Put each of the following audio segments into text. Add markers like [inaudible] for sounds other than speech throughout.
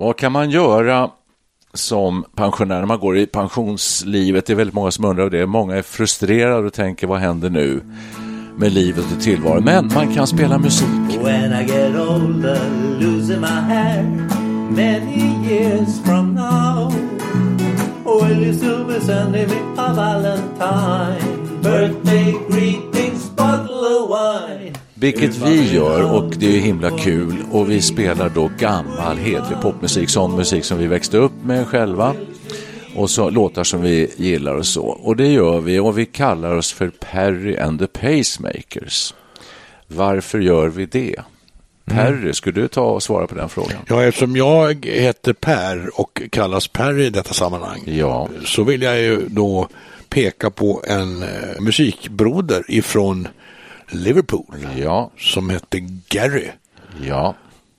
Vad kan man göra som pensionär när man går i pensionslivet? Det är väldigt många som undrar det. Många är frustrerade och tänker vad händer nu med livet och tillvaron? Men man kan spela musik. When I get older, losing my hair many years from now. Will you still be sending me a valentine? Birthday greetings, bottle of wine. Vilket vi gör och det är himla kul och vi spelar då gammal hedlig popmusik, sån musik som vi växte upp med själva och så låtar som vi gillar och så. Och det gör vi och vi kallar oss för Perry and the Pacemakers. Varför gör vi det? Perry, skulle du ta och svara på den frågan? Ja, eftersom jag heter Per och kallas Per i detta sammanhang Ja. så vill jag ju då peka på en eh, musikbroder ifrån Liverpool Ja, som hette Gary. ja.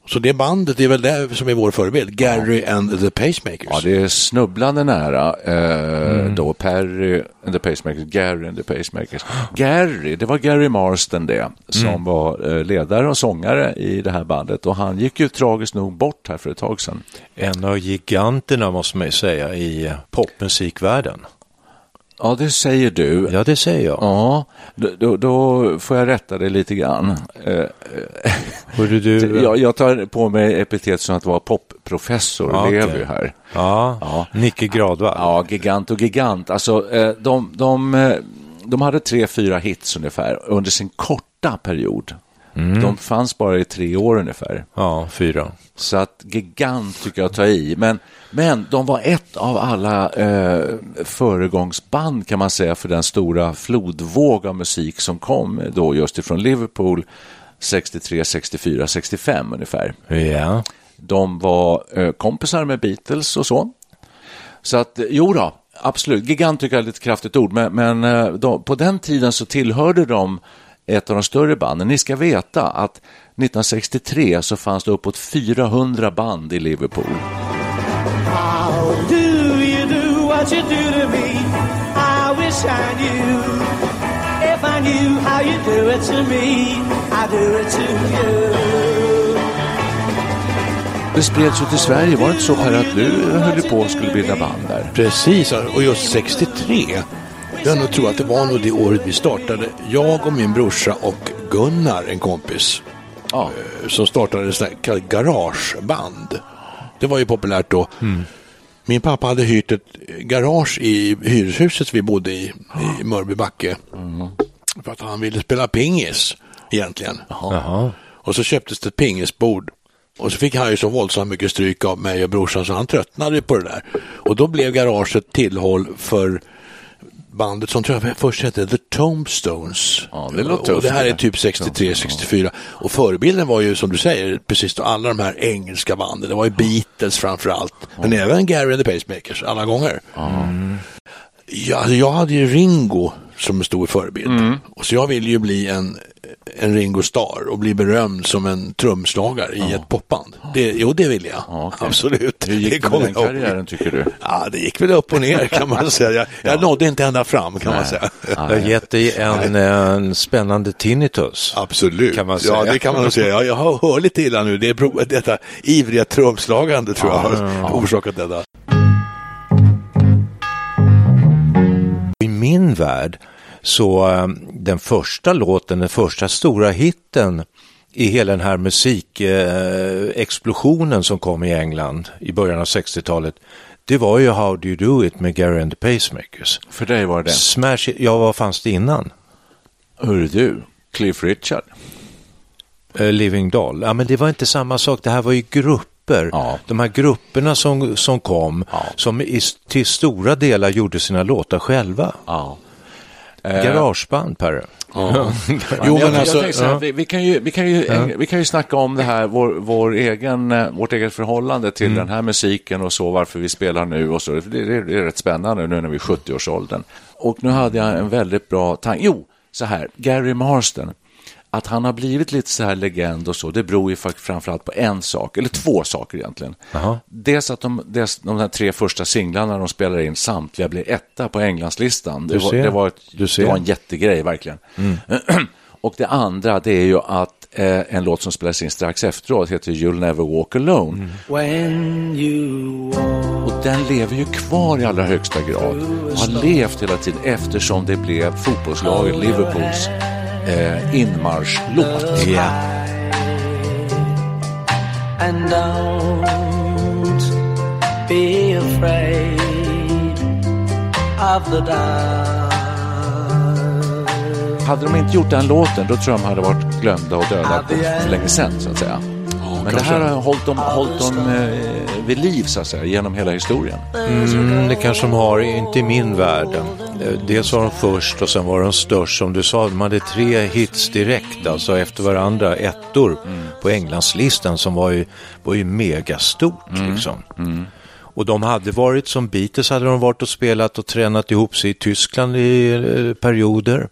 Så det bandet är väl det som är vår förebild, Gary and the Pacemakers. Ja, det är snubblande nära eh, då Perry and the Pacemakers, Gary and the Pacemakers. Gary, det var Gary Marston det, som var eh, ledare och sångare i det här bandet och han gick ju tragiskt nog bort här för ett tag sedan. En av giganterna måste man ju säga i popmusikvärlden. Ja, det säger du. Ja, det säger jag. Ja, då, då, får jag rätta dig lite grann. Eh, Hörru du, [laughs] jag, jag tar på mig epitet som att vara popprofessor, Ja, okej. ju här. ja, Ja. Nicke Gradvall. Ja, gigant och gigant. Alltså, eh, de, de, eh, de hade tre, fyra hits ungefär under sin korta period. De fanns bara i tre år ungefär. Ja, fyra. Så att gigant tycker jag att ta i. Men, men de var ett av alla eh, föregångsband kan man säga för den stora flodvåg av musik som kom då just ifrån Liverpool 63, 64, 65 ungefär. Ja. De var eh, kompisar med Beatles och så. Så att, eh, jo då, absolut. Gigant tycker jag är lite kraftigt ord, men, men eh, de, på den tiden så tillhörde de ett av de större banden. Ni ska veta att 1963 så fanns det uppåt 400 band i Liverpool. How do you do what you do to me? I wish I knew. If I knew how you do it to me, I do it to you. Det spreds ju till Sverige, var det inte så Per att du höll på och skulle bilda band där? Precis, och just 63. Jag nog tror att det var nog det året vi startade. Jag och min brorsa och Gunnar, en kompis, Ja, som startade ett sånt här garageband. Det var ju populärt då. Min pappa hade hyrt ett garage i hyreshuset vi bodde i, i Mörbybacke. För att han ville spela pingis egentligen. Jaha. Och så köptes det ett pingisbord. Och så fick han ju så våldsamt mycket stryk av mig och brorsan så han tröttnade på det där. Och då blev garaget tillhåll för bandet som tror jag först hette The Tombstones. Ja, det låter och det här är typ 63, 64. Och förebilden var ju som du säger, precis alla de här engelska banden. Det var ju Beatles framför allt. Men även Gary and the Pacemakers alla gånger. Ja, alltså jag hade ju Ringo som en stor förebild. Mm. Och så jag ville ju bli en, en Ringo Starr och bli berömd som en trumslagare i ett popband. Det, jo, det ville jag. Ja, okej. Absolut. Hur gick det med den karriären tycker du? Ja, det gick väl upp och ner kan man [laughs] säga. Jag, jag nådde inte ända fram kan man säga. Jag har gett dig en, en spännande tinnitus. Absolut. Kan man Ja, säga. det kan man nog säga. Jag, jag hör, hör lite illa nu. Det är detta ivriga trumslagande tror jag har orsakat detta. I min värld Så eh, den första låten, den första stora hitten i hela den här musikexplosionen som kom i England i början av 60-talet, det var ju How Do You Do It med Gary and the Pacemakers. För dig var det. Smash, ja vad fanns det innan? Hörru du, Cliff Richard. Eh, Living Doll. Ja, men det var inte samma sak. Det här var ju grupper. Ja. De här grupperna som, som kom, Ja. som i, till stora delar gjorde sina låtar själva. Ja. Garageband, Perre. [laughs] Jo, men alltså, här, vi, vi, kan ju, vi, kan ju, vi kan ju snacka om det här, vår, vår egen, eh, vårt eget förhållande till den här musiken och så, varför vi spelar nu och så. Det, det, det är rätt spännande nu när vi är 70-årsåldern. Och nu hade jag en väldigt bra tanke. Jo, så här, Gary Marston. Att han har blivit lite så här legend och så, det beror ju framförallt på en sak, eller två saker egentligen. Jaha. Dels att de, dels de här tre första singlarna de spelar in, samtliga blir etta på Englandslistan. Det var, det var, ett, det var en jättegrej verkligen. [clears throat] Och det andra det är ju att eh, en låt som spelas in strax efteråt heter You'll Never Walk Alone. When you Och den lever ju kvar i allra högsta grad och har levt hela tiden eftersom det blev fotbollslaget Liverpools eh, inmarschlåt. Ja. and don't be afraid of the dark. Hade de inte gjort den låten då tror jag de hade varit glömda och döda för, för länge sedan så att säga. Men det här har hållit dem, hållit dem eh, vid liv så att säga genom hela historien. Mm, det kanske de har, inte i min värld. Eh, Dels var de först och sen var de störst. Som du sa, de hade tre hits direkt, alltså efter varandra, ettor på Englandslistan som var ju, var ju megastort. Liksom. Och de hade varit, som Beatles hade de varit och spelat och tränat ihop sig i Tyskland i eh, perioder.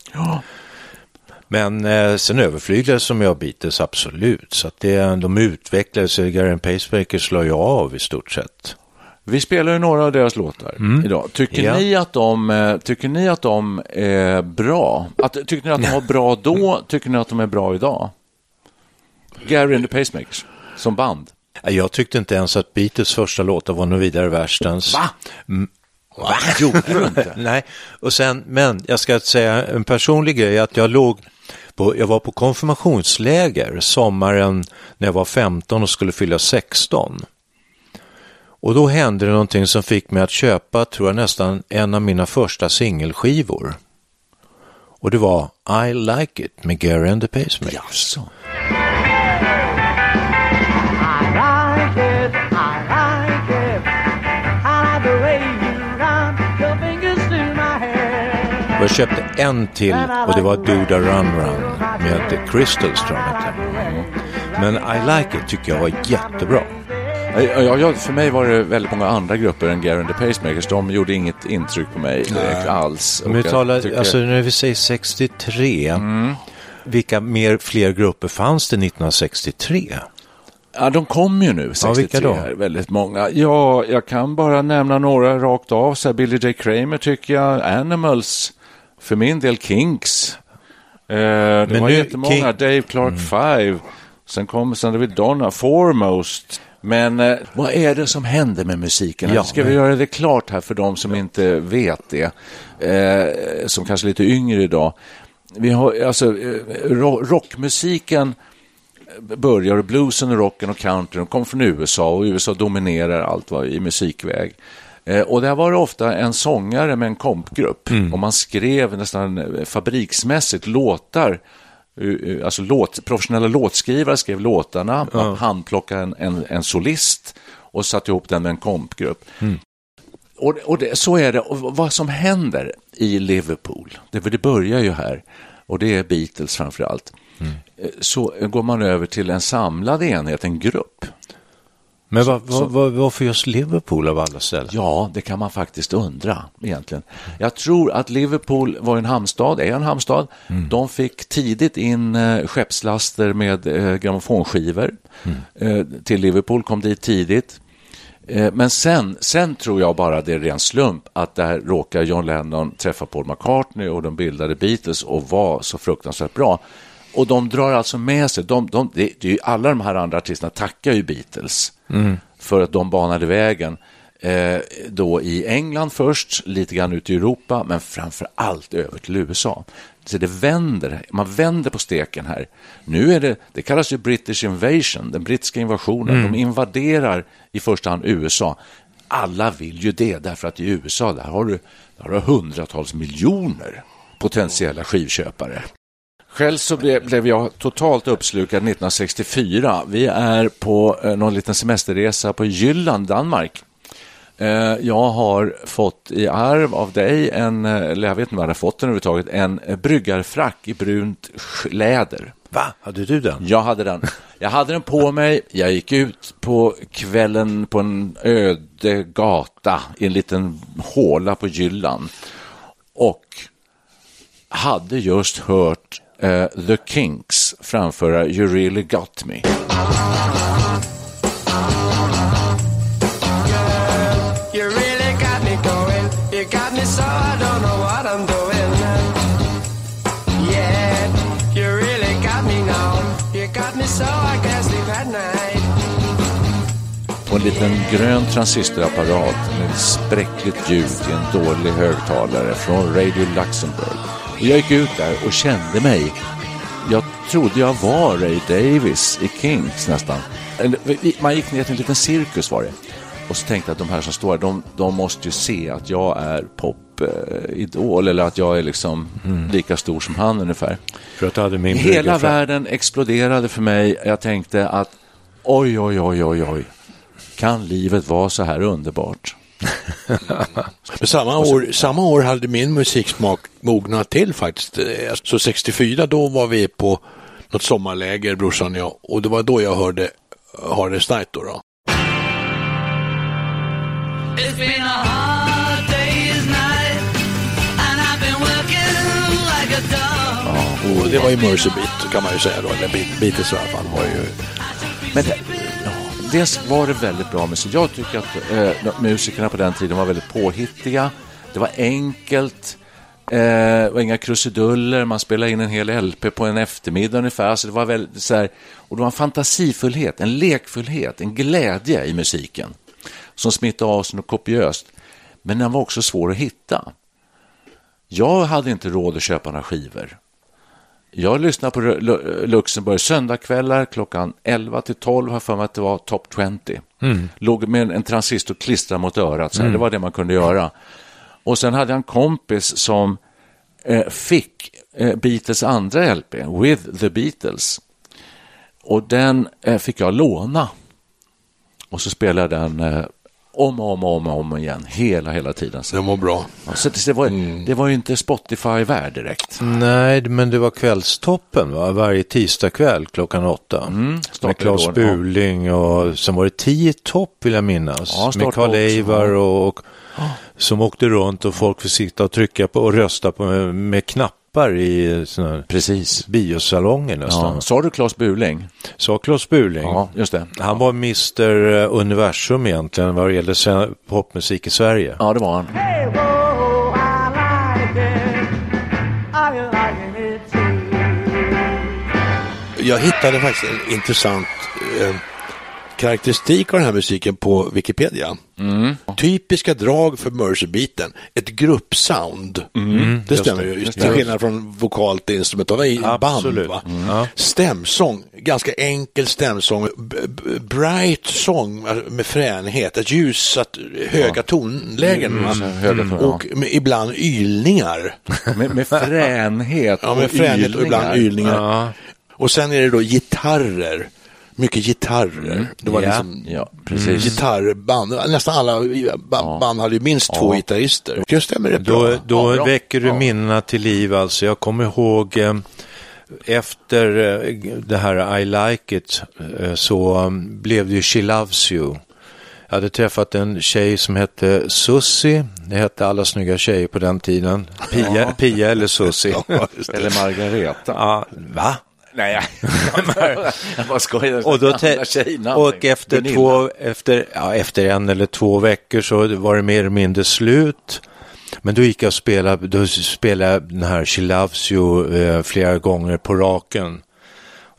Men eh, sen överflyglades de av Beatles, absolut. Så att det, de utvecklades, Gary and Pacemakers la ju av i stort sett. Vi spelar ju några av deras låtar idag. Tycker, Ja. ni att de, eh, tycker ni att de är bra? Att, tycker ni att de var bra då? Tycker ni att de är bra idag? Gary and the Pacemakers, som band. Jag tyckte inte ens att Beatles första låtar var något vidare värstens. Va? Va? Gjorde du inte? [laughs] Nej, och sen, men jag ska säga en personlig grej att jag låg på, jag var på konfirmationsläger sommaren när jag var 15 och skulle fylla 16. Och då hände det någonting som fick mig att köpa, tror jag nästan, en av mina första singelskivor. Och det var I Like It med Gary and the Pacemakers. Jaså? Jag köpte en till och det var Duda Run Run med Crystals tror jag. Men I Like It tycker jag var jättebra. Ja, ja, ja, för mig var det väldigt många andra grupper än Gary and the Pacemakers. De gjorde inget intryck på mig direkt alls. Om vi talar, tycker- alltså när vi säger 63, vilka mer, fler grupper fanns det 1963? Ja, de kom ju nu, 63, vilka då? väldigt många. Ja, jag kan bara nämna några rakt av. Så här, Billy J. Kramer tycker jag, Animals, för min del Kinks. Eh, det Men var nu, jättemånga, King- Mm. Dave Clark Five. Sen kom sen vi Donna, Foremost. Men eh, vad är det som händer med musiken? Ja, Ska vi göra det klart här för de som inte vet det, eh, som kanske är lite yngre idag. Vi har, alltså, eh, ro- rockmusiken börjar bluesen och rocken och countryn kom från USA och USA dominerar allt vad i musikväg. Eh, och där var det ofta en sångare med en kompgrupp. Och man skrev nästan eh, fabriksmässigt låtar eh, Alltså låt, professionella låtskrivare skrev låtarna, man handplockade en, en, en solist och satte ihop den med en kompgrupp. Och, och det, så är det. Och vad som händer i Liverpool, det, det börjar ju här, och det är Beatles framför allt, eh, så går man över till en samlad enhet, en grupp. Men vad, vad, vad, varför just Liverpool av alla ställen? Ja, det kan man faktiskt undra egentligen. Jag tror att Liverpool var en hamnstad, är en hamnstad. De fick tidigt in eh, skeppslaster med eh, grammofonskivor. Eh, till Liverpool kom dit tidigt. Eh, men sen, sen tror jag bara det är ren slump att där råkar John Lennon träffa Paul McCartney och de bildade Beatles och var så fruktansvärt bra. Och de drar alltså med sig, de, de, det, det är ju, alla de här andra artisterna tackar ju Beatles för att de banade vägen. Eh, då i England först, lite grann ute i Europa, men framför allt över till USA. Så det vänder, man vänder på steken här. Nu är det, det kallas ju British invasion, den brittiska invasionen. De invaderar i första hand USA. Alla vill ju det, därför att i USA där har du, där har du hundratals miljoner potentiella skivköpare. Själv så blev, blev jag totalt uppslukad 1964. Vi är på eh, någon liten semesterresa på Jylland, Danmark. Eh, jag har fått i arv av dig, en, eh, eller jag vet inte vad jag har fått den överhuvudtaget, en eh, bryggarfrack i brunt läder. Va, hade du den? Jag hade den. Jag hade den på mig. Jag gick ut på kvällen på en öde gata i en liten håla på Jylland och hade just hört eh, The Kinks framföra You really got me. På en liten grön transistorapparat med spräckligt ljud i en dålig högtalare från Radio Luxemburg. Och jag gick ut där och kände mig, jag trodde jag var Ray Davis i Kings nästan. Man gick ner till en liten cirkus var det. Och så tänkte jag att de här som står här, de, de måste ju se att jag är popidol eller att jag är liksom lika stor som han ungefär. För att du hade min Hela bryggarfrack. världen exploderade för mig. Jag tänkte att oj, oj, oj, oj, oj. Kan livet vara så här underbart? Men samma år, samma år hade min musiksmak mognat till faktiskt. Så 64 då var vi på något sommarläger, brorsan och jag, och det var då jag hörde Hardest Night då. då. Och det var ju Mercy Beat kan man ju säga då, eller Beat- Beatles i alla fall var ju Men dels var det väldigt bra musik. Jag tycker att eh, musikerna på den tiden var väldigt påhittiga. Det var enkelt. Eh, och inga krusiduller, man spelade in en hel LP på en eftermiddag ungefär. Så det var väldigt, så här, och det var en fantasifullhet, en lekfullhet, en glädje i musiken som smittade av sig något kopiöst. Men den var också svår att hitta. Jag hade inte råd att köpa några skivor. Jag lyssnade på Lu- Luxemburg söndagkvällar klockan 11 till 12 har för mig att det var Top 20. Låg med en transistor klistrad mot örat, så här. det var det man kunde göra. Och sen hade jag en kompis som eh, fick eh, Beatles andra LP, With the Beatles. Och den eh, fick jag låna. Och så spelade jag den eh, om och om och om, och om igen, hela, hela tiden. Så, den var bra. så det, var, det var ju inte Spotify-värld direkt. Nej, men det var kvällstoppen va? varje tisdagkväll klockan åtta. Mm, med Claes Buling och sen var det tio topp vill jag minnas. Ja, med Karl Eivar ja. och, och som åkte runt och folk fick sitta och trycka på och rösta på med, med knappar i såna Precis. biosalonger nästan. Ja. Sa du Claes Buling? Sa Claes Buling. Ja, just det. Han var Mr Universum egentligen vad det gäller popmusik i Sverige. Ja, det var han. Hey? Jag hittade faktiskt en intressant eh, karaktäristik av den här musiken på Wikipedia. Typiska drag för Mercy-beaten, ett gruppsound. det stämmer ju, till skillnad från vokalt och instrumentala i band. Absolut. Va? Ja. Stämsång, ganska enkel stämsång, b- bright sång med fränhet, ett ljusat, höga tonlägen. va? höga ton, ja. Och med, ibland ylningar. [laughs] Med, med fränhet Ja, med och fränhet och ibland ylningar. Ja. Och sen är det då gitarrer. Mycket gitarrer. Det var Ja. liksom Ja, precis. gitarrband. Nästan alla ba- band hade ju minst två gitarrister. Det stämmer rätt Då, bra. då Ja, bra. väcker du minnena till liv alltså. Jag kommer ihåg eh, efter eh, det här I like it eh, så um, blev det ju She loves you. Jag hade träffat en tjej som hette Sussi. Det hette alla snygga tjejer på den tiden. Pia, Pia eller Sussi. [laughs] Ja. Eller Margareta. Ja, va? Nej, [laughs] jag bara skojar. Och, då te- och efter, två, efter, ja, efter en eller två veckor så var det mer eller mindre slut. Men då gick jag och spelade, då spelade jag den här She Loves You eh, flera gånger på raken.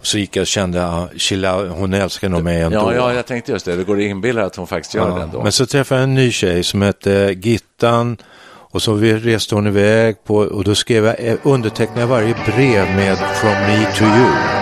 Så gick jag och kände, chilla, hon älskar nog mig ändå. Ja, ja, jag tänkte just det. Det går att inbilla att hon faktiskt gör det ändå. Men så träffade jag en ny tjej som hette Gittan och så reste hon iväg på, och då skrev jag, eh, undertecknade jag varje brev med From me to you.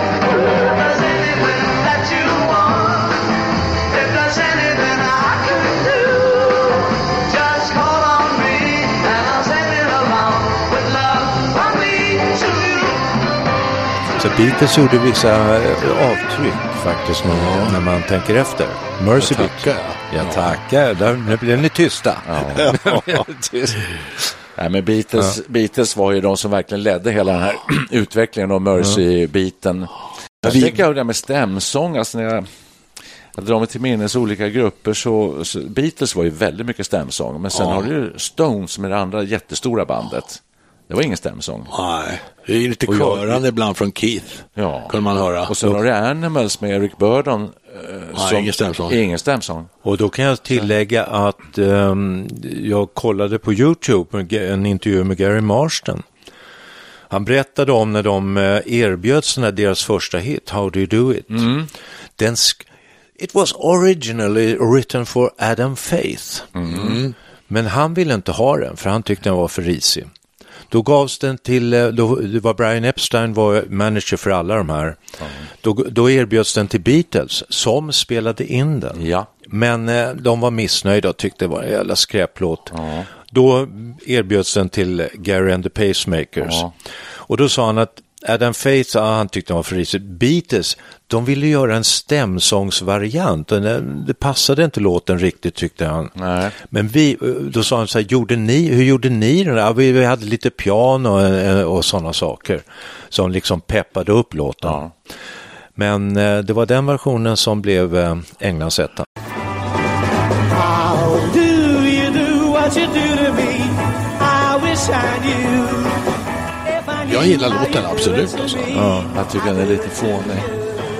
Beatles gjorde vissa eh, avtryck faktiskt när, när man tänker efter. Mercy Jag Beat. tackar. Jag tackar, Där, [laughs] nu blir ni tysta. Nej, men Beatles, Beatles var ju de som verkligen ledde hela den här [clears throat] utvecklingen av Mercy-biten. Jag tänker på det här med stämsång, alltså när jag, jag drar mig till minnes olika grupper så, så Beatles var ju väldigt mycket stämsång, men sen har du ju Stones som är det andra jättestora bandet. Det var ingen stämsång. Nej, det är lite Och jag- körande ibland från Keith. Ja. Kunde man höra. Och sen har du Animals med Eric Burdon. eh, Nej, ingen stämsång. Ingen stämsång. Och då kan jag tillägga att ehm, jag kollade på YouTube en intervju med Gary Marston. Han berättade om när de eh, erbjöd såna deras första hit, How Do You Do It. Den sk- It was originally written for Adam Faith. Men han ville inte ha den för han tyckte den var för risig. Då gavs den till, eh, då, det var Brian Epstein var manager för alla de här. Då, då erbjöds den till Beatles som spelade in den. Ja. Men eh, de var missnöjda och tyckte det var en jävla skräplåt. Då erbjöds den till Gary and the Pacemakers. Och då sa han att Adam Faith, ja, han tyckte den var för risig. Beatles, de ville göra en stämsångsvariant. Och det, det passade inte låten riktigt tyckte han. Nej. Men vi, då sa han så här, gjorde ni, hur gjorde ni den? Ja, vi, vi hade lite piano eh, och sådana saker som liksom peppade upp låten. Ja. Men eh, det var den versionen som blev eh, Englands etta. How do you do what you do to me? I wish I knew. Jag gillar låten, absolut, alltså. Ja, jag tycker den är lite fånig.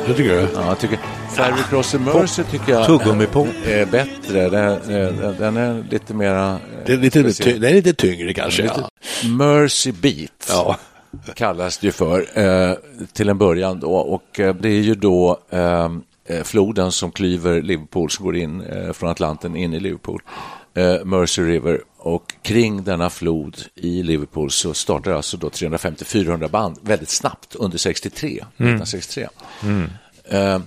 Det tycker du? Ja, jag tycker Ferry Cross the Mercy tycker jag Tuggummipop. är bättre. Den, den, den är lite mera... eh, Det är lite, det är lite tyngre kanske. Lite Ja. Mercy Beat Ja. kallas det ju för eh, till en början då och eh, det är ju då eh, eh, floden som klyver Liverpool som går in från Atlanten in i Liverpool, Mercy River och kring denna flod i Liverpool så startar alltså då 350-400 band väldigt snabbt under 63, 1963. Eh,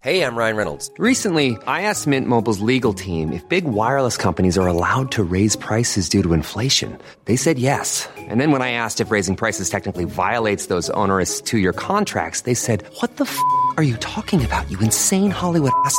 Hey, I'm Ryan Reynolds. Recently, I asked Mint Mobile's legal team if big wireless companies are allowed to raise prices due to inflation. They said yes. And then when I asked if raising prices technically violates those onerous two year contracts, they said, What the f are you talking about, you insane Hollywood ass?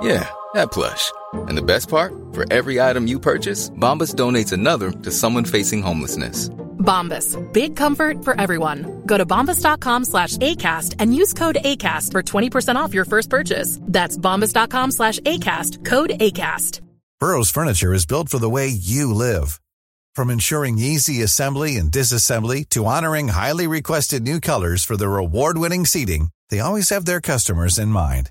Yeah, that plush. And the best part? For every item you purchase, Bombas donates another to someone facing homelessness. Bombas. Big comfort for everyone. Go to bombas.com slash ACAST and use code ACAST for 20% off your first purchase. That's bombas.com slash ACAST. Code ACAST. Burrow's furniture is built for the way you live. From ensuring easy assembly and disassembly to honoring highly requested new colors for their award-winning seating, they always have their customers in mind.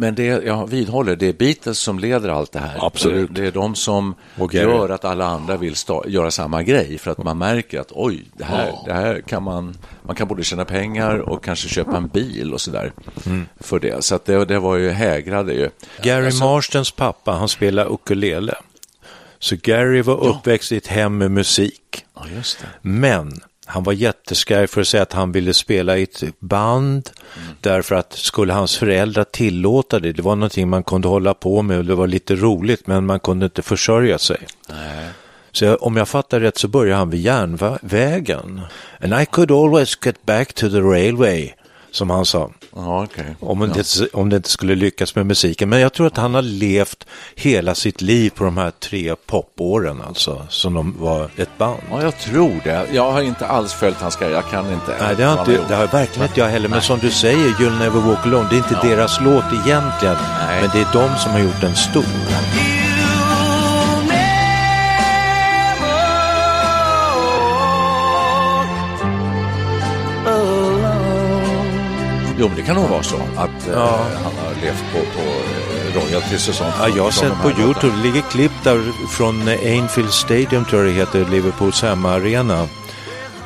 Men det, jag vidhåller, det är Beatles som leder allt det här. Absolut. Det är de som Gary. gör att alla andra vill göra samma grej för att man märker att oj, det här, det här kan man, man kan både tjäna pengar och kanske köpa en bil och sådär för det. Så att det, det var ju hägrade ju. Gary Alltså- Marstons pappa, han spelar ukulele. Så Gary var uppväxt i ett hem med musik. Ja, just det. Men han var jätteskraj för att säga att han ville spela i ett band. Därför att skulle hans föräldrar tillåta det, det var någonting man kunde hålla på med och det var lite roligt men man kunde inte försörja sig. Så jag, om jag fattar rätt så börjar han vid järnvägen. And I could always get back to the railway, som han sa. Ja, okej. Om, det, om det inte skulle lyckas med musiken. Men jag tror att han har levt hela sitt liv på de här tre popåren alltså, som de var ett band. Ja, jag tror det. Jag har inte alls följt hans karriär. Jag kan inte. Nej, det har, inte, det har verkligen inte jag heller. Men som du säger, You'll Never Walk Alone, det är inte deras låt egentligen. Nej. Men det är de som har gjort den stor. Jo, men det kan nog vara så att eh, han har levt på, på eh, royalties och sånt. Ja, jag har sett på Youtube, det ligger klipp där från eh, Anfield Stadium tror jag det heter, Liverpools hemmaarena.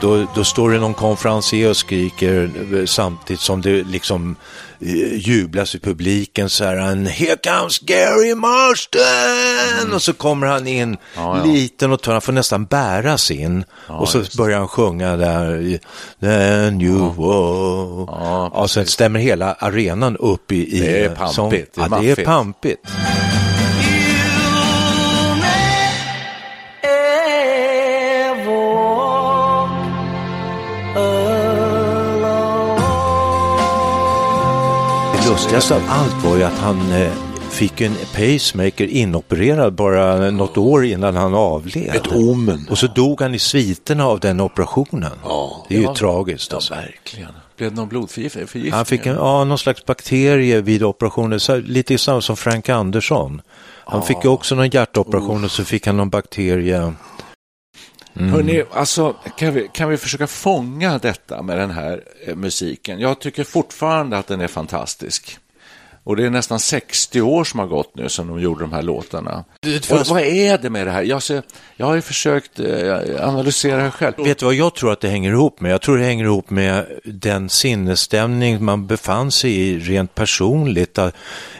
Då, då står det någon konferencier och skriker eh, samtidigt som det liksom eh, jublas i publiken så här, "And here comes Gary Marston! Och så kommer han in Mm. Ja, ja. liten och tunn, han får nästan bäras in. och så just börjar han sjunga där, Then you. Ja, Ja, så stämmer hela arenan upp i, i Det är pampigt, sång. det är ja, det är pampigt. Det lustigaste av allt var ju att han eh, fick en pacemaker inopererad bara något år innan han avled. Ett omen. Och så dog han i sviterna av den operationen. Ja. det är ju tragiskt. Ja, Alltså. verkligen. Blev det någon blodförgiftning? Han fick en, ja, någon slags bakterie vid operationen, så, lite samma som Frank Andersson. Han fick ju också någon hjärtoperation och så fick han någon bakterie. Hörrni, alltså, kan, vi, kan vi försöka fånga detta med den här eh, musiken? Jag tycker fortfarande att den är fantastisk. Och det är nästan 60 år som har gått nu som de gjorde de här låtarna. Det Och vad är det med det här? Jag, ser, jag har ju försökt eh, analysera det själv. Vet du vad jag tror att det hänger ihop med? Jag tror det hänger ihop med den sinnesstämning man befann sig i rent personligt eh,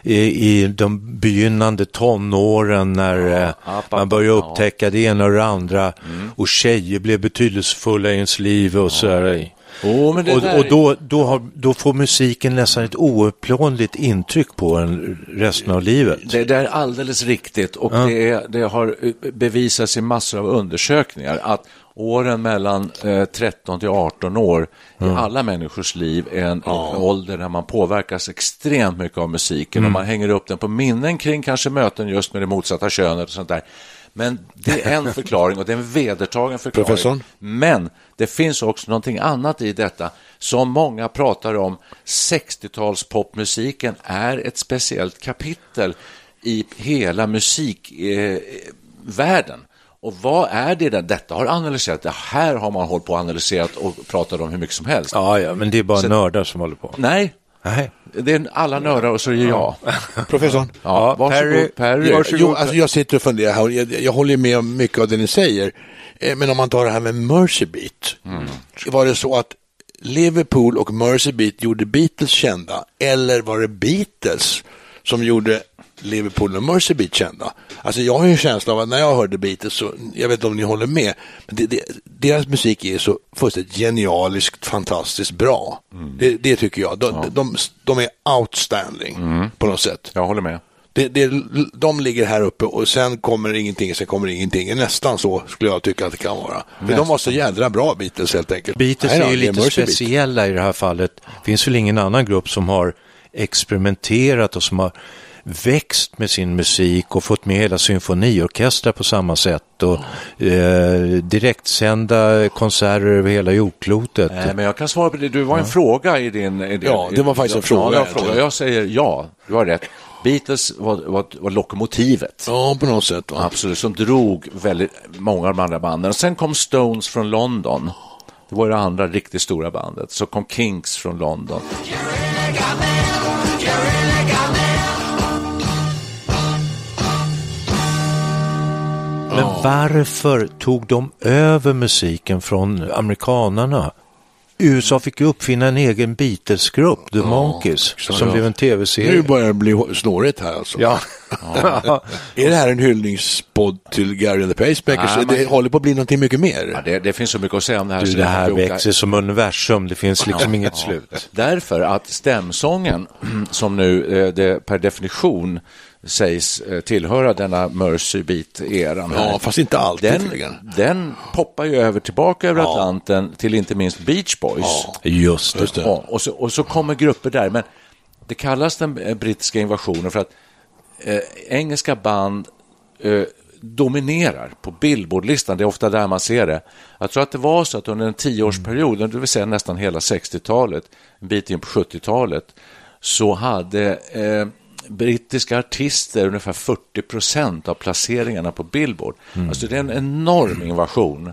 i, de begynnande tonåren när eh, man började ja. upptäcka det ena och det andra och tjejer blev betydelsefulla i ens liv och så där. Oh, men det Och, där- och då, då, har, då får musiken nästan ett oupplånligt intryck på en resten av livet. Det, det är alldeles riktigt och det, är, det har eh, bevisats i massor av undersökningar att åren mellan eh, 13 till 18 år i alla människors liv är en ålder där man påverkas extremt mycket av musiken och man hänger upp den på minnen kring kanske möten just med det motsatta könet och sånt där. Men det är en förklaring och det är en vedertagen förklaring. Professorn? Men det finns också någonting annat i detta som många pratar om. 60-talspopmusiken är ett speciellt kapitel i hela musikvärlden. Eh, och vad är det där? Detta har analyserat. Det här har man hållit på och analyserat och pratat om hur mycket som helst. Ja, ja, men det är bara Så- nördar som håller på. Nej, Nej. det är alla nördar och så är det jag. [laughs] Professorn? Ja, varsågod Perry. Ja, jo, alltså jag sitter och funderar här och jag, jag håller med om mycket av det ni säger. Eh, Men om man tar det här med Mercy Beat. Var det så att Liverpool och Mercy Beat gjorde Beatles kända eller var det Beatles som gjorde Liverpool och Mercy Beat kända? Alltså jag har ju en känsla av att när jag hörde Beatles så, jag vet inte om ni håller med, men det, det, deras musik är så fullständigt genialiskt, fantastiskt bra. Det, det tycker jag. De, de, de är outstanding på något sätt. Jag håller med. Det, det, de ligger här uppe och sen kommer ingenting, sen kommer ingenting. Nästan så skulle jag tycka att det kan vara. För de var så jädra bra Beatles helt enkelt. Beatles Nej är ju lite Mercy Beat. speciella i det här fallet. Det finns väl ingen annan grupp som har experimenterat och som har växt med sin musik och fått med hela symfoniorkestrar på samma sätt och eh, direktsända konserter över hela jordklotet. Nej, men jag kan svara på det. Du var en fråga i din... I din Ja, det var faktiskt en Ja, fråga egentligen. fråga. Jag säger ja, du har rätt. Beatles var, var, var lokomotivet. Ja, på något sätt. Va? Absolut, som drog väldigt många av de andra banden. Och sen kom Stones från London. Det var det andra riktigt stora bandet. Så kom Kinks från London. Men varför tog de över musiken från amerikanarna? USA fick ju uppfinna en egen Beatles-grupp, The Monkees, som blev en Nu tv-serie. börjar det bli snårigt här alltså. Ja. [laughs] Är det här en hyllningspodd till Gary and the Pacemakers? Nej, det man- håller på att bli någonting mycket mer. Ja, det, det finns så mycket att säga om det här. Du, det här växer som universum, det finns liksom inget slut. Därför att stämsången, [clears throat] som nu eh, det per definition sägs eh, tillhöra denna Mercy Beat-eran. Ja, fast inte alltid den, tydligen. den poppar ju över tillbaka över Ja. Atlanten till inte minst Beach Boys. Just det. Just det. Ja, och, så, och så kommer grupper där, men det kallas den eh, brittiska invasionen för att eh, engelska band eh, dominerar på Billboardlistan. Det är ofta där man ser det. Jag tror att det var så att under en tioårsperiod, det vill säga nästan hela 60-talet, en bit in på 70-talet, så hade eh, brittiska artister ungefär 40 procent av placeringarna på Billboard. Alltså det är en enorm invasion.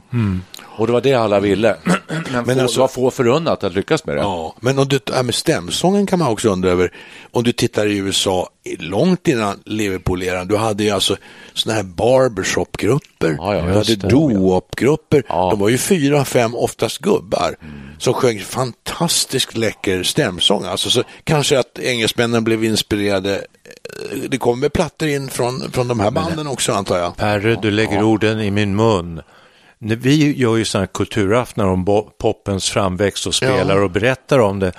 Och det var det alla ville. Men, Men få, alltså- det var få förunnat att lyckas med det. Ja, men om du, här med stämsången kan man också undra över. Om du tittar i USA, långt innan Liverpool-eran, du hade ju alltså sådana här barbershop-grupper, Ja, ja, du hade det. doo-wop-grupper. Ja. De var ju fyra, fem, oftast gubbar, som sjöng fantastiskt läcker stämsång. Alltså, så kanske att engelsmännen blev inspirerade. eh, Det kommer plattor in från, från de här banden också, antar jag. Perre, du lägger orden i min mun. Vi gör ju sådana här kulturaftnar om popens framväxt och spelar Ja. och berättar om det.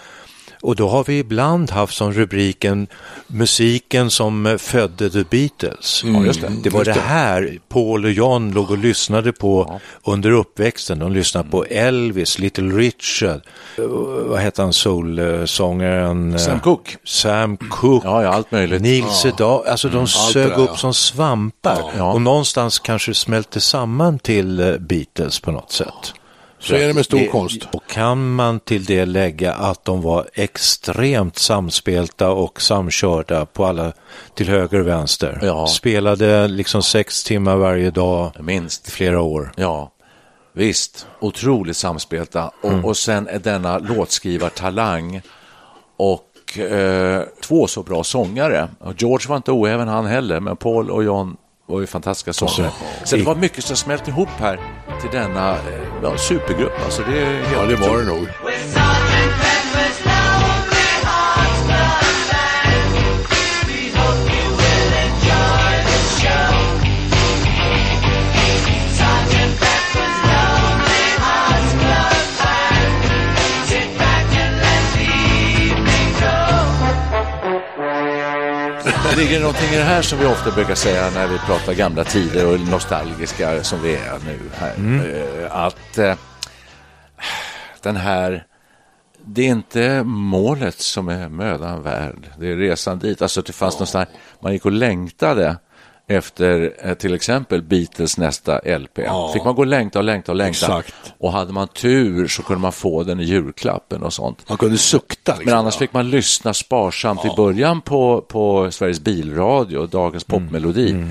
Och då har vi ibland haft som rubriken musiken som eh, födde The Beatles. Ja, just det. Det var det det. här Paul och John låg och lyssnade på under uppväxten. De lyssnade på Elvis, Little Richard, eh, vad heter han, soulsångaren? Sam Cooke. Sam Cooke. Ja, ja, allt möjligt. Nils Sedal, alltså de allt sög där, upp ja. som svampar. Ja. Och någonstans kanske smälte samman till eh, Beatles på något sätt. Så är det med stor konst. Och kan man till det lägga att de var extremt samspelta och samkörda på alla till höger och vänster. Ja. Spelade liksom sex timmar varje dag Minst. i flera år. Ja, visst. Otroligt samspelta. Och, och sen är denna låtskrivartalang och eh, två så bra sångare. Och George var inte oäven han heller, men Paul och John var ju fantastiska sångare. Så det var mycket som smälte ihop här till denna eh, ja, supergrupp. Alltså det är helt Ja, det var det nog. Det ligger någonting i det här som vi ofta brukar säga när vi pratar gamla tider och nostalgiska som vi är nu här. Eh, Att eh, den här, det är inte målet som är mödan värd, det är resan dit. Alltså det fanns någon sån här, man gick och längtade efter eh, till exempel Beatles nästa LP. Fick man gå och längta och längta och längta. Exakt. Och hade man tur så kunde man få den i julklappen och sånt. Man kunde sukta. Liksom, Men annars ja. fick man lyssna sparsamt i början på, på Sveriges bilradio, dagens Mm. popmelodi.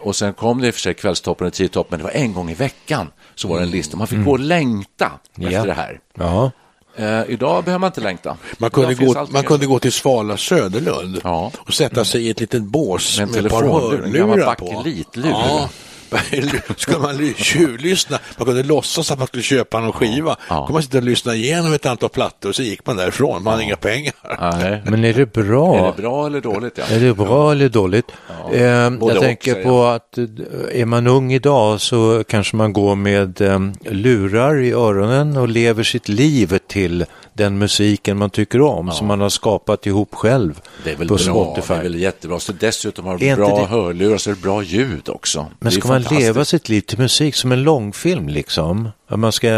Och sen kom det i och för sig kvällstoppen och tiotopp, men det var en gång i veckan så var det en lista. Man fick gå och längta efter Ja. det här. Ja. Eh, idag behöver man inte längta. Man kunde, gå, man kunde gå till Svala Söderlund Ja. och sätta sig i ett litet bås Med med, ett par telefonlur, en gammal hörlurar på. bakelitlur. Ja. [laughs] Skulle man ly- tjuvlyssna, man kunde låtsas att man skulle köpa någon skiva. Ja. Då kunde man sitta och lyssna igenom ett antal plattor och så gick man därifrån, man hade inga pengar. Nej. [laughs] Men är det bra? Är det bra eller dåligt? Ja. Är det bra eller dåligt? Eh, både jag och, tänker säger på att eh, är man ung idag så kanske man går med eh, lurar i öronen och lever sitt liv till den musiken man tycker om som man har skapat ihop själv Det är väl på bra, Spotify. det är väl jättebra. Så dessutom har du bra det- hörlurar så är det bra ljud också. Men ska man leva sitt liv till musik som en långfilm liksom? Att man ska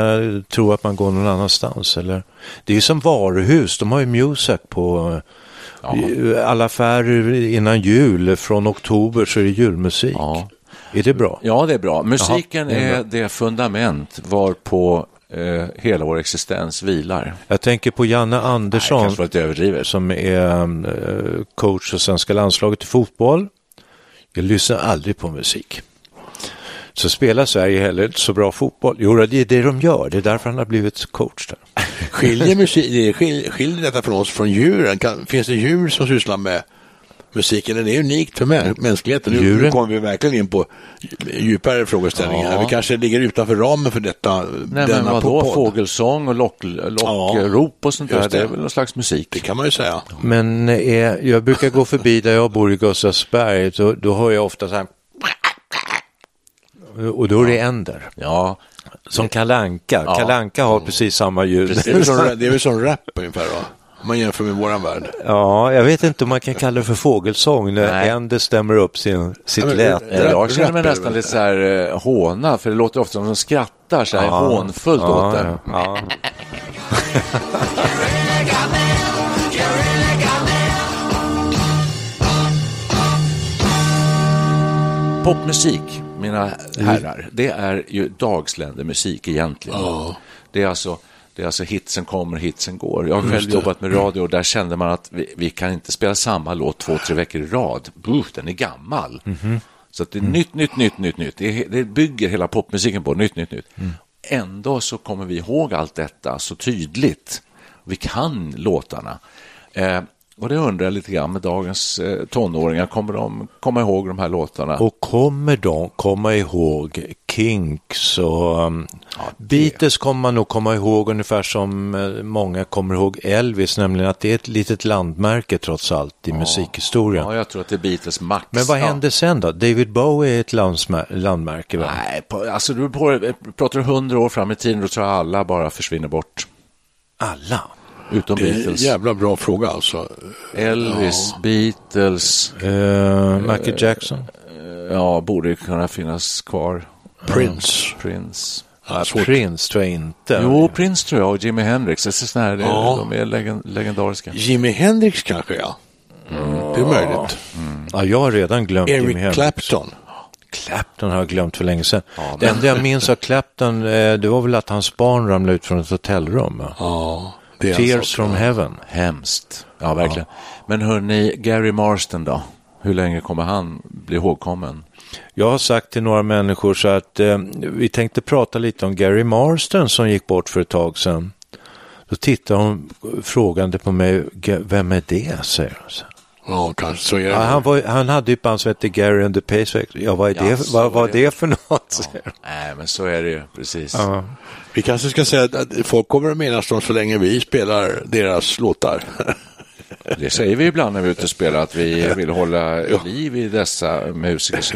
tro att man går någon annanstans eller? Det är ju som varuhus, de har ju Muzak på eh, alla affärer innan jul, från oktober så är det julmusik. Ja. Är det bra? Ja, det är bra. Musiken Jaha, det är är, det fundament varpå eh, hela vår existens vilar. Jag tänker på Janne Andersson kanske var lite överdrivet. som är eh, coach för svenska landslaget i fotboll. Jag lyssnar aldrig på musik. Så spelar Sverige heller inte så bra fotboll. Jo, det är det de gör. Det är därför han har blivit coach där. Skiljer, musik, det är skil, skiljer detta från oss från djuren? Kan, finns det djur som sysslar med musiken? Den är unikt för mä- mänskligheten. Nu, nu kommer vi verkligen in på djupare frågeställningar. Ja. Vi kanske ligger utanför ramen för detta. Nej, men denna vadå? podd. Fågelsång och lock, lockrop och sånt där, det. det. är väl någon slags musik. Det kan man ju säga. Men eh, jag brukar gå förbi där jag bor i Gustavsberg. Då, då hör jag ofta så här. Och då är det änder. Ja, Som kalanka. Ja. Kalanka har precis samma ljud. Det är väl som, det är väl som rap ungefär va? Om man jämför med våran värld. Ja, jag vet inte om man kan kalla det för fågelsång när Nej. en stämmer upp sin, sitt Ja, men, läte. eh, Jag känner mig nästan lite så här eh, håna, för det låter ofta som de skrattar så här hånfullt åt ja, det. [laughs] ja. Popmusik, mina herrar, det är ju dagsländermusik egentligen. Det, är alltså, det är alltså hitsen kommer, hitsen går. Jag har själv jobbat med radio och där kände man att vi, vi kan inte spela samma låt två, tre veckor i rad. Buh, den är gammal. Så att det är nytt, nytt, nytt, nytt, nytt. Det, det bygger hela popmusiken på, nytt, nytt, nytt. Ändå så kommer vi ihåg allt detta så tydligt. Vi kan låtarna. Eh, och det undrar jag lite grann med dagens eh, tonåringar. Kommer de komma ihåg de här låtarna? Och kommer de komma ihåg Kinks och um, Beatles kommer man nog komma ihåg ungefär som eh, många kommer ihåg Elvis, nämligen att det är ett litet landmärke trots allt i musikhistorien. Ja, jag tror att det är Beatles max. Men vad Ja. hände sen då? David Bowie är ett landmärke va? Nej, på, alltså du på, pratar du hundra år fram i tiden, då tror jag alla bara försvinner bort. Alla? Utom Det är en Beatles. jävla bra fråga alltså. Elvis, Beatles, Uh, Michael Jackson? ja, borde ju kunna finnas kvar. Prince. Prince. Ja. Prince tror jag inte. Jo, Prince tror jag och Jimi Hendrix. Det är här, Ja. De är legend, legendariska. Jimi Hendrix kanske, ja. Det är möjligt. Ja, jag har redan glömt Jimi Eric Hendrix. Clapton. Clapton har jag glömt för länge sedan. Det enda jag minns av Clapton, eh, det var väl att hans barn ramlade ut från ett hotellrum. Ja, Tears sak. from heaven. Hemskt. Ja, verkligen. Men hörni, Gary Marston då? Hur länge kommer han bli ihågkommen? Jag har sagt till några människor så att eh, vi tänkte prata lite om Gary Marston som gick bort för ett tag sedan. Då tittar hon frågande på mig, "Ge- vem är det? säger hon. Ja, kanske så är det. Ja, han, var, han hade ju ett band som hette Gary and the Pacemakers. Ja, vad är det, Ja, så vad, vad är det. det för något? hon. Nej, men så är det ju, precis. Ja. Vi kanske ska säga att folk kommer att minnas dem så länge vi spelar deras låtar. [laughs] Det säger vi ibland när vi är ute och spelar, att vi vill hålla liv i dessa musikers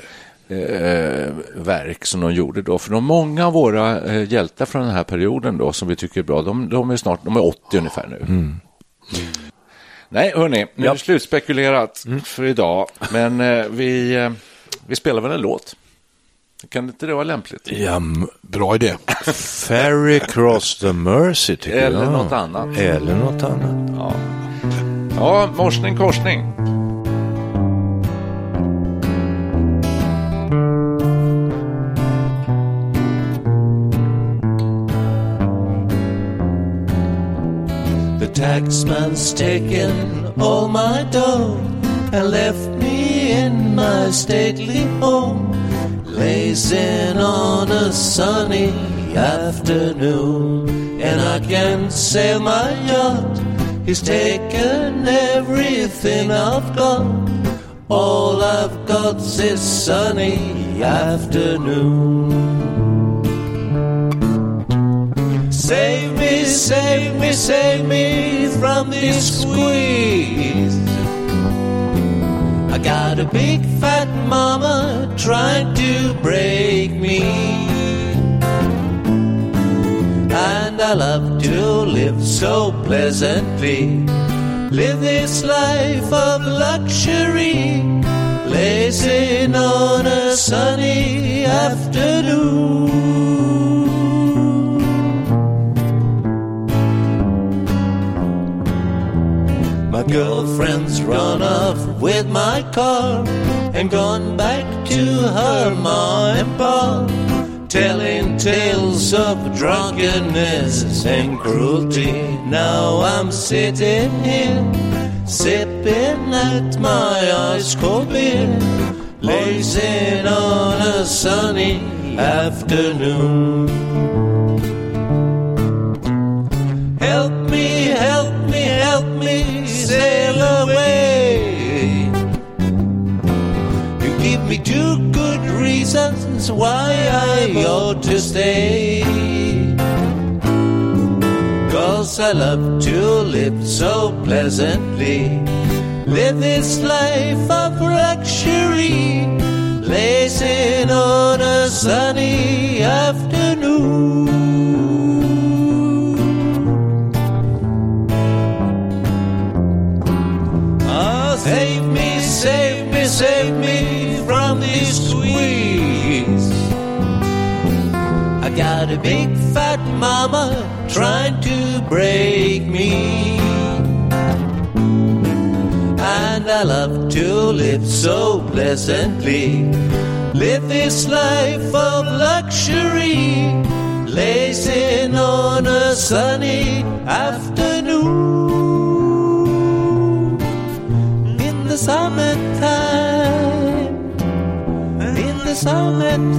eh, verk som de gjorde då. För de många av våra eh, hjältar från den här perioden då, som vi tycker är bra, de, de är snart, de är 80 ungefär nu. Mm. Nej, hörni, nu är det slutspekulerat Mm. för idag, men eh, vi, eh, vi spelar väl en låt? Kan inte det vara lämpligt? Ja, Bra idé. Ferry Cross the Mercy tycker Eller jag. något annat. Eller något annat. Ja, ja morsning korsning. Taxman's taken all my dough and left me in my stately home, lazing on a sunny afternoon. And I can't sail my yacht. He's taken everything I've got. All I've got's this sunny afternoon. Save me, save me, save me from this squeeze. I got a big fat mama trying to break me. And I love to live so pleasantly. Live this life of luxury, lazing on a sunny afternoon. Girlfriend's run off with my car and gone back to her ma and pa, telling tales of drunkenness and cruelty. Now I'm sitting here, sipping at my ice cold beer, lazing on a sunny afternoon. Sail away. You give me two good reasons why I ought to stay. Cause I love to live so pleasantly. Live this life of luxury, lazing on a sunny afternoon. save me from this squeeze. I got a big fat mama trying to break me. And I love to live so pleasantly. Live this life of luxury, lacing on a sunny afternoon the summertime, in the summertime,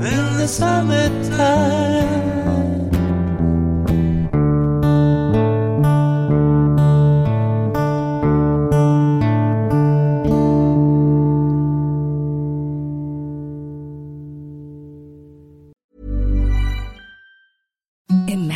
in the summertime.